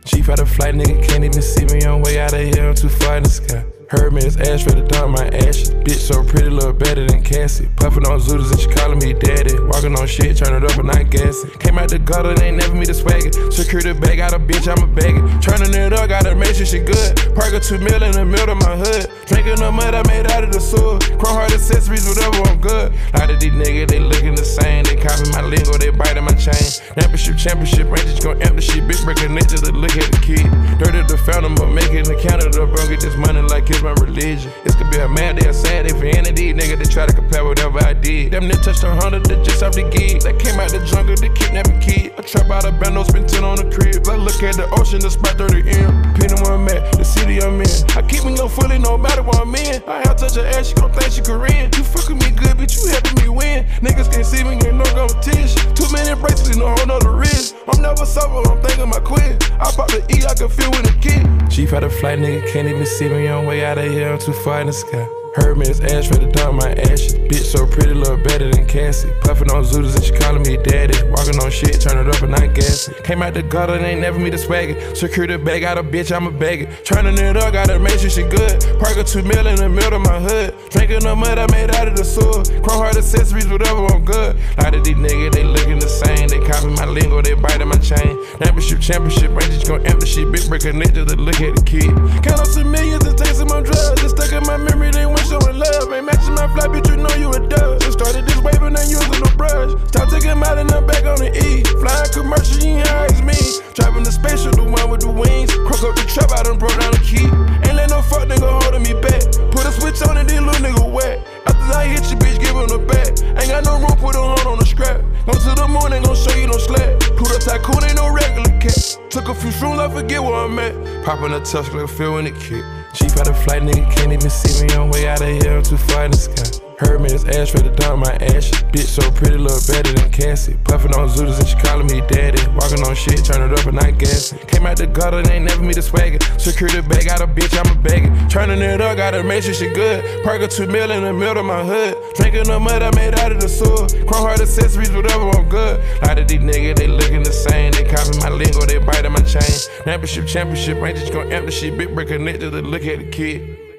She for the flight, nigga, can't even see me, I'm way out of here, I'm too far in the sky. Hermes, ash for the dump my ashes. Bitch so pretty, look better than Cassie. Puffin' on Zooters and she calling me daddy. Walking on shit, turn it up and not gassing. Came out the gutter, they ain't never me the swagger. Secure the bag, got a bitch, I'm a bagger. Turning it up, gotta make sure she good. Park a two mil in the middle of my hood. Drinking the mud I made out of the sewer. Chrome heart accessories, whatever, I'm good. A lot of these niggas, they looking the same. They copy my lingo, they biting my chain. Championship, championship, Rangers gon' amp the shit. Bitch, breaker niggas look at the kid. Dirty the fountain, but making the counter, bro. Get this money like it's my religion. This could be a mad day, a sad day for any of these niggas try to compare whatever I did. Them niggas touched a hundred that just off the gig. That came out the jungle, they kidnapping kid. I trap out a bando, spend 10 on the crib. I look at the ocean, the spot 30 M. Depending where I'm at, the city I'm in. I keep me no fully, no matter where I'm in. I have touch her ass, she gon' think she Korean. You fucking me good, bitch, you helping me win. Niggas can't see me, ain't no competition. Too many bracelets, no whole nother wrist. I'm never sober, I'm thinking my quit. I pop the E, I can feel when a kid. Chief had a flight, nigga can't even see me on way out of here. I'm too far in the sky. Hermes, ash for the dump my ashes. Bitch so pretty, look better than Cassie. Puffin' on Zooters and she calling me daddy. Walking on shit, turn it up and not gassing. Came out the gutter, they ain't never me the swagger. Secure the bag, got a bitch, I'm a bagger. Turning it up, gotta make sure she good. Park a two mil in the middle of my hood. Drinking the mud I made out of the sewer. Chrome heart accessories, whatever, I'm good. Lot of these niggas, they looking the same. They copy my lingo, they biting my chain. Championship, championship, Rangers gon' amp the shit. Big breaker ninja to look at the kid. Count up some millions and take some drugs. Just stuck in my memory, they went showing love. Ain't matching my fly, bitch, you know you a dub. Just started this wave and ain't using no brush. Stop taking out and I'm back on the E. Flying commercial, you ain't high as me. Driving the spaceship, the one with the wings. Crook up the trap, I done broke down the key. Ain't let no fuck nigga holding me back. Put a switch on and then little nigga wet. After I hit you, bitch, give him the back. Ain't got no room, put a hand on the scrap. Go to the morning, gon' show you no slack. Put a tycoon, ain't no regular cat. Took a few shrooms, I forget where I'm at. Popping a touch, like a feel it kick. Chief had a flight, nigga can't even see me on way out of here. I'm too far in the sky. Hermes, ash for the dump my ashes. Bitch so pretty, look better than Cassie. Puffin' on Zooters and she calling me daddy. Walking on shit, turn it up and not gassing. Came out the gutter, ain't never me the swagger. Secure the bag, got a bitch, I'm a bagger. Turning it up, gotta make sure she good. Park a two mil in the middle of my hood. Drinking the mud I made out of the sewer. Chrome heart accessories, whatever, I'm good. A lot of these niggas, they lookin' the same. They copy my lingo, they biting my chain. Championship, championship, Rangers gon' amp the shit. Big breaker nigga to look at the kid.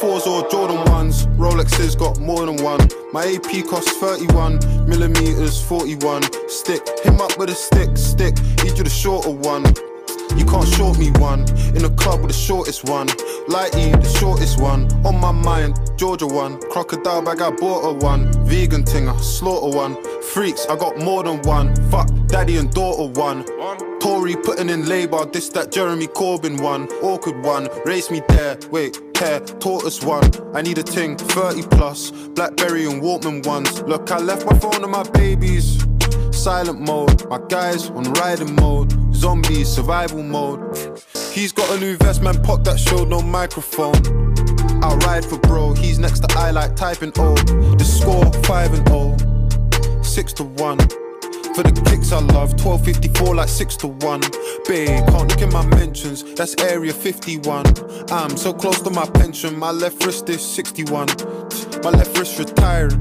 4s or Jordan 1s, Rolexes got more than one. My AP costs 31 millimeters, 41. Stick, him up with a stick, stick, need you the shorter one. You can't short me one. In the club with the shortest one. Lighty, the shortest one. On my mind, Georgia one. Crocodile bag, I bought a one. Vegan tinger, slaughter one. Freaks, I got more than one. Fuck, daddy and daughter one. Tory putting in labour, this that Jeremy Corbyn one. Awkward one, race me there. Wait, tortoise one. I need a ting, 30 plus. Blackberry and Walkman ones. Look, I left my phone and my babies. Silent mode, my guys on riding mode. Zombies, survival mode. He's got a new vest, man, pop that showed no microphone. I'll ride for bro, he's next to I like typing O. The score 5 and 0, 6 to 1. For the kicks I love, 1254 like 6 to 1. Babe, can't look in my mentions, that's area 51. I'm so close to my pension, my left wrist is 61. My left wrist retiring.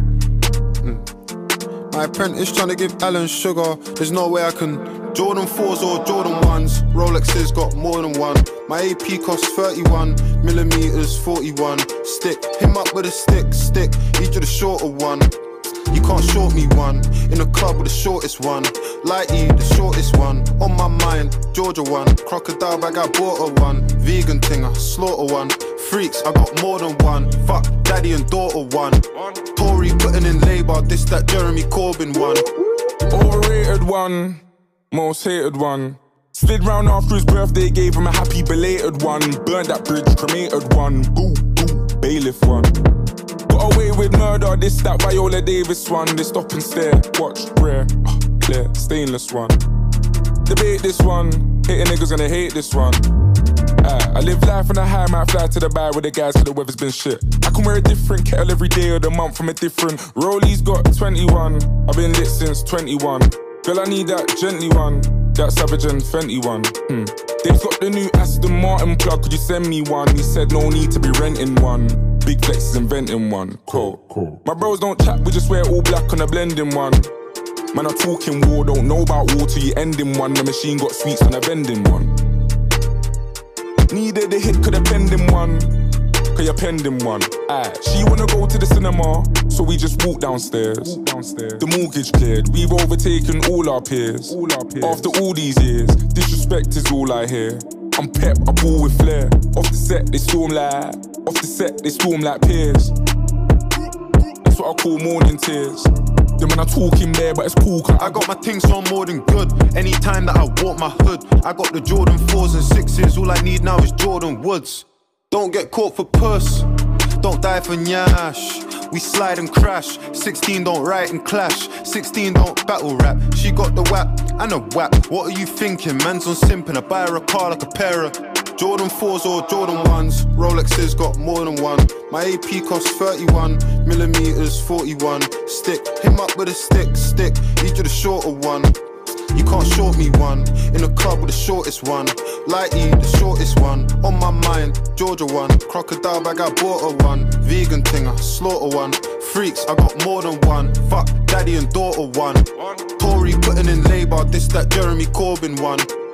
Mm. My apprentice trying to give Alan sugar, there's no way I can. Jordan 4s or Jordan 1s, Rolexes got more than one. My AP costs 31 millimeters, 41. Stick, him up with a stick, stick, each of the shorter one. You can't short me one. In the club with the shortest one. Lighty, the shortest one. On my mind, Georgia one. Crocodile bag, I bought a one. Vegan tinger, slaughter one. Freaks, I got more than one. Fuck, daddy and daughter one. Tory putting in labour, this that Jeremy Corbyn one. Overrated one, most hated one. Slid round after his birthday, gave him a happy belated one. Burned that bridge, cremated one. Boo, boo, bailiff one. Got away with murder, this, that Viola Davis one. They stop and stare, watch, rare, uh, clear, stainless one. Debate this one, hating niggas gonna hate this one. Uh, I live life on a high, might fly to the bar with the guys cause the weather's been shit. I can wear a different kettle every day of the month from a different. Rollies got 21, I've been lit since 21. Girl, I need that gently one, that Savage and Fenty one. Hmm. They've got the new Aston Martin plug, could you send me one? He said no need to be renting one. big flex is inventing one. Cool. Cool. My bros don't chat, we just wear all black on a blending one. Man, I'm talking war, don't know about war till you ending one. The machine got sweets on a vending one. Needed a hit, could have him one. Cause you're pending one. Aye. She wanna go to the cinema, so we just walk downstairs. downstairs The mortgage cleared, we've overtaken all our peers. After all these years, disrespect is all I hear. I'm pep, I ball with flair. Off the set, they storm like. Off the set, they storm like peers. That's what I call morning tears. Then when I talk in there, but it's cool. I got my things so I'm more than good. Anytime that I walk my hood, I got the Jordan 4s and 6s. All I need now is Jordan Woods. Don't get caught for puss. Don't die for nyash. We slide and crash. 16 don't write and clash. 16 don't battle rap. She got the whap and a whap. What are you thinking? Man's on simping. I buy her a car like a pair of Jordan 4s or Jordan 1s. Rolexes got more than one. My AP costs 31 millimeters, 41. Stick him up with a stick, stick. Need you the shorter one. You can't short me one. In the club with the shortest one. Lighty, the shortest one. On my mind, Georgia one. Crocodile bag, I bought a one. Vegan thing, I slaughter one. Freaks, I got more than one. Fuck, daddy and daughter one. Tory putting in labor, this that Jeremy Corbyn one.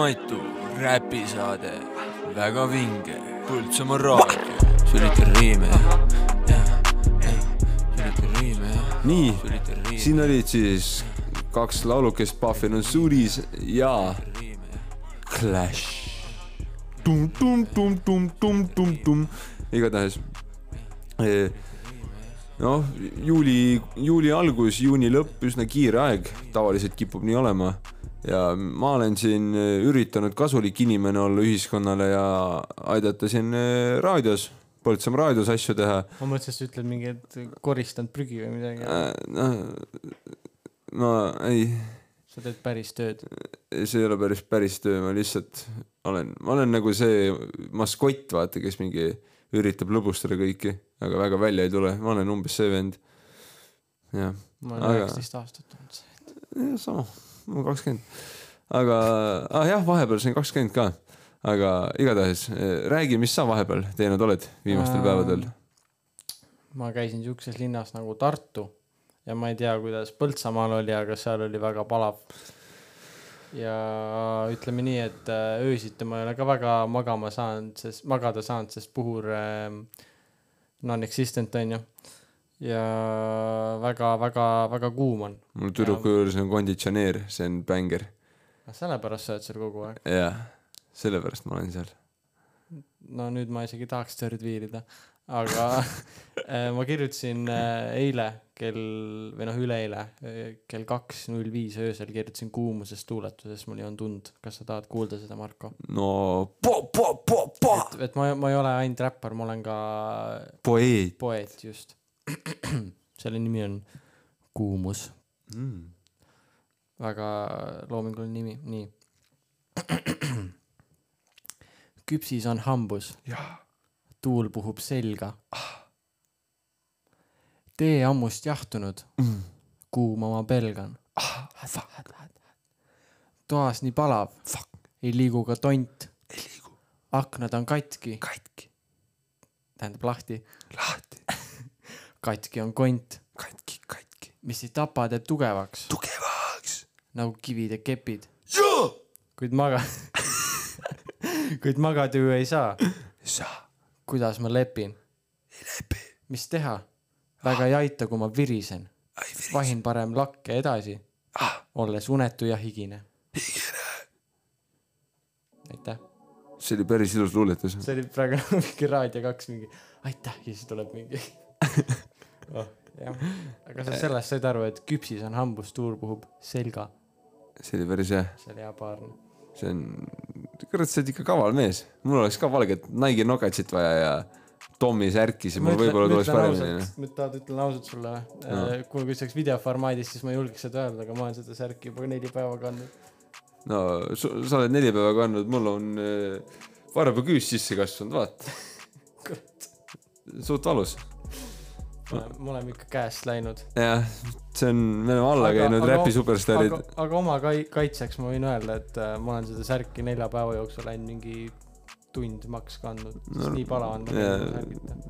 Maitu räpisaade, väga vinge, Põltsamaa raadio, sülitan riime sülitan riime nii, siin olid siis kaks laulukest, Puffin on Suris ja Clash. tum-tum-tum-tum-tum-tum-tum, igatahes eh, noh, juuli, juuli algus, juuni lõpp, üsna kiire aeg, tavaliselt kipub nii olema ja ma olen siin eh, üritanud kasulik inimene olla ühiskonnale ja aidata siin eh, raadios, Põltsamaa raadios asju teha. ma mõtlesin, et sa ütled mingi, et koristanud prügi või midagi. noh, ma ei, sa teed päris tööd. see ei ole päris, päris töö, ma lihtsalt olen, ma olen nagu see maskott, vaata, kes mingi üritab lõbustada kõiki, aga väga välja ei tule, ma olen umbes see vend. jah. ma olen üheksateist aastat olnud. jah, sama, ma kakskümmend. aga ah, jah, vahepeal sain kakskümmend ka. aga igatahes räägi, mis sa vahepeal teinud oled viimastel päevadel? ma käisin siukses linnas nagu Tartu ja ma ei tea, kuidas Põltsamaal oli, aga seal oli väga palav. ja ütleme nii, et äh, öösiti ma ei ole ka väga magama saanud, sest magada saanud, sest puhur äh, non-existent on ju. Ja väga-väga-väga kuum on. mul tüdruku juures on konditsioneer, see on bänger. sellepärast sa oled seal kogu aeg. jah, sellepärast ma olen seal. no nüüd ma isegi tahaks tööd viirida, aga äh, ma kirjutasin äh, eile kell või noh, üleeile äh, kell kaks null viis öösel kirjutasin Kuumusest tuuletusest, mul ei olnud und. kas sa tahad kuulda seda, Marko? no po-, po-, po-, po-. et, et ma, ma ei ole ainult räppar, ma olen ka poeet. poeet, just. selle nimi on Kuumus mm.. väga loominguline nimi, nii. küpsis on hambus. tuul puhub selga. tee ammust jahtunud mm.. kuuma ma pelgan. toas nii palav. ei liigu ka tont. aknad on katki. katki. tähendab lahti. lahti. Katki on kont. katki, katki. mis ei tapa, teeb tugevaks. tugevaks. nagu kivid ja kepid. kuid maga-, kuid magada ju ei saa. saa. kuidas ma lepin? ei lepi. mis teha? väga ei aita, kui ma virisen. vahin parem lakke edasi ah., olles unetu ja higine. aitäh. see oli päris ilus luuletus. see oli praegu mingi Raadio kaks mingi aitäh ja siis tuleb mingi oh,. jah, aga sa sellest said aru, et küpsis on hambus, tuul puhub selga. see oli päris hea. see oli hea paar. see on, kurat, sa oled ikka kaval mees. mul oleks ka valget Nike Nuggetsit vaja ja Tommi särki, siis mul võib-olla tuleks paremini. nüüd tahad, ütlen ausalt sulle No. või? kuule, kui see oleks videoformaadis, siis ma ei julgeks seda öelda, aga ma olen seda särki juba neli päeva kandnud. no sa oled neli päeva kandnud, mul on äh, varvaküüs sisse kasvanud, vaata. suht valus. Me oleme ikka käest läinud. jah, see on, me oleme alla käinud räpi superstaarid aga,. aga oma kai-, kaitseks ma võin öelda, et äh, ma olen seda särki nelja päeva jooksul ainult mingi tund maks kandnud, sest nii palav on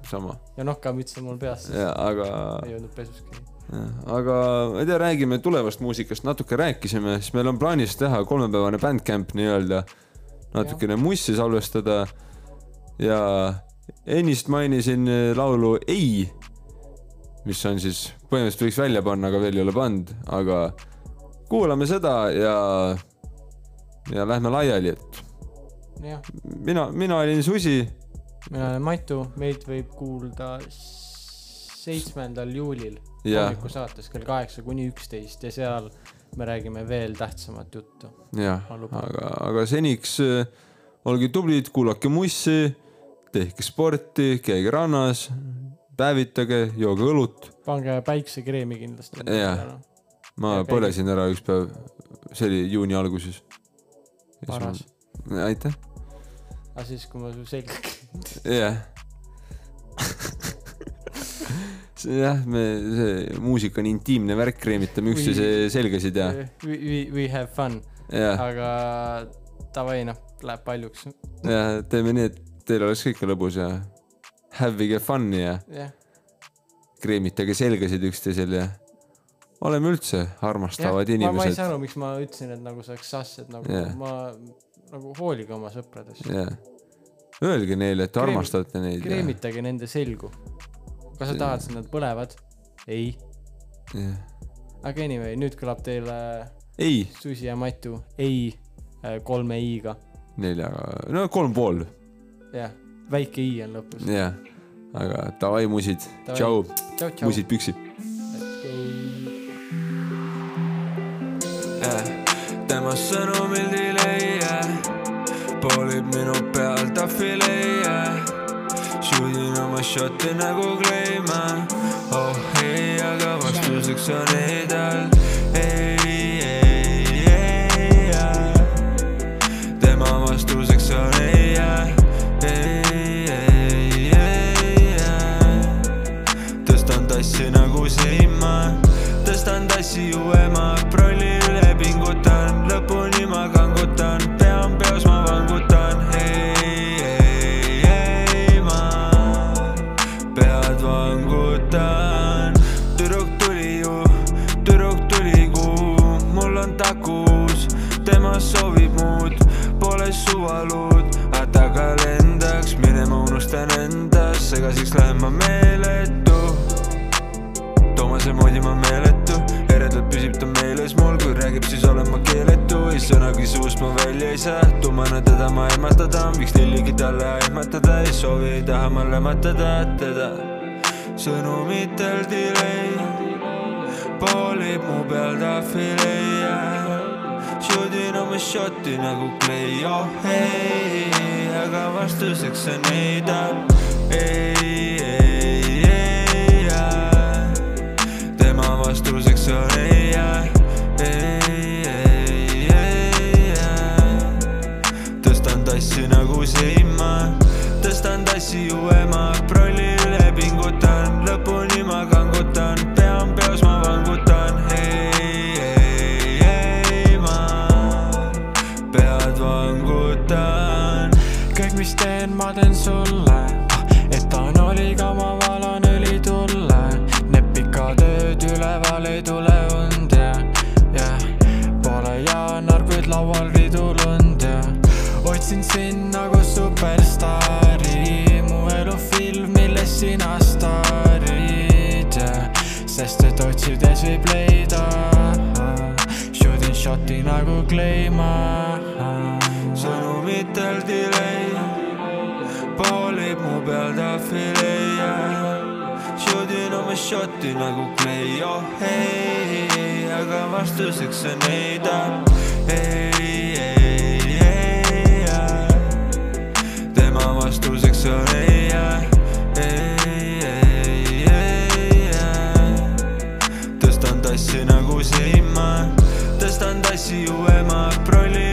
sama. ja nokamüts on mul peas, sest aga- ei jõudnud pesus käia. aga ma ei tea, räägime tulevast muusikast, natuke rääkisime, siis meil on plaanis teha kolmepäevane bandcamp nii-öelda, natukene mussi salvestada ja ennist mainisin äh, laulu Ei, mis on siis, põhimõtteliselt võiks välja panna, aga veel ei ole pannud, aga kuulame seda ja, ja lähme laiali, et mina, mina olin Susi, mina olen Matu, meid võib kuulda seitsmendal juulil hommikusaates kell kaheksa kuni üksteist ja seal me räägime veel tähtsamat juttu. jah, aga, aga seniks äh, olge tublid, kuulake mussi, tehke sporti, käige rannas, päevitage, jooge õlut. pange päiksekreemi kindlasti. jah, ma Ja põlesin ära üks päev, see oli juuni alguses. Paras.. aitäh, aga siis, kui ma su selga jah. jah, me, see muusika on intiimne värk, kreemitame üksteise selgasid ja, We, we, have fun. Jah. aga davai noh, läheb paljuks. ja teeme nii, et teil oleks kõik lõbus ja havige fun'i ja jah, kreemitage selgasid üksteisel ja oleme üldse armastavad ma, ma ei inimesed saa. aru, miks ma ütlesin, et nagu see oleks sass, et nagu yeah. ma nagu hoolige oma sõpradest. jah, öelge neile, et armastate neid ja kreemitage nende selgu. kas sa tahad, et nad põlevad? ei. jah. aga anyway, nüüd kõlab teile ei, Susi ja Matu ei äh, kolme i-ga. neljaga, no kolm pool, jah, väike i on lõpus. jah. Aga davai, musid, tšau. Musid püksi. tema sõnumil dileie poolib minu peal ta fileie Shoodin oma šotti nagu kleima oh ei, aga vastuseks on ei tal segaseks lähen ma meeletu? Toomase moodi ma meeletu, eredalt püsib ta meeles mul, kui räägib, siis olen ma keeletu, ei sõnagi suust ma välja ei saa, tummana teda ma ehmatada, miks lilligi talle ehmatada, ei soovi, ei taha ma lämmatada teda. sõnumitel delay, poolib mu peal ta fileie, shoodin oma šoti nagu Clay, oh ei, aga vastuseks on ei ta, Hey. jotti nagu klei, oh ei, ei, aga vastuseks on ei ta, ei, ei, ei, tema vastuseks on ei, ei, ei, ei, tõstan tassi nagu silma, tõstan tassi uuema prolli.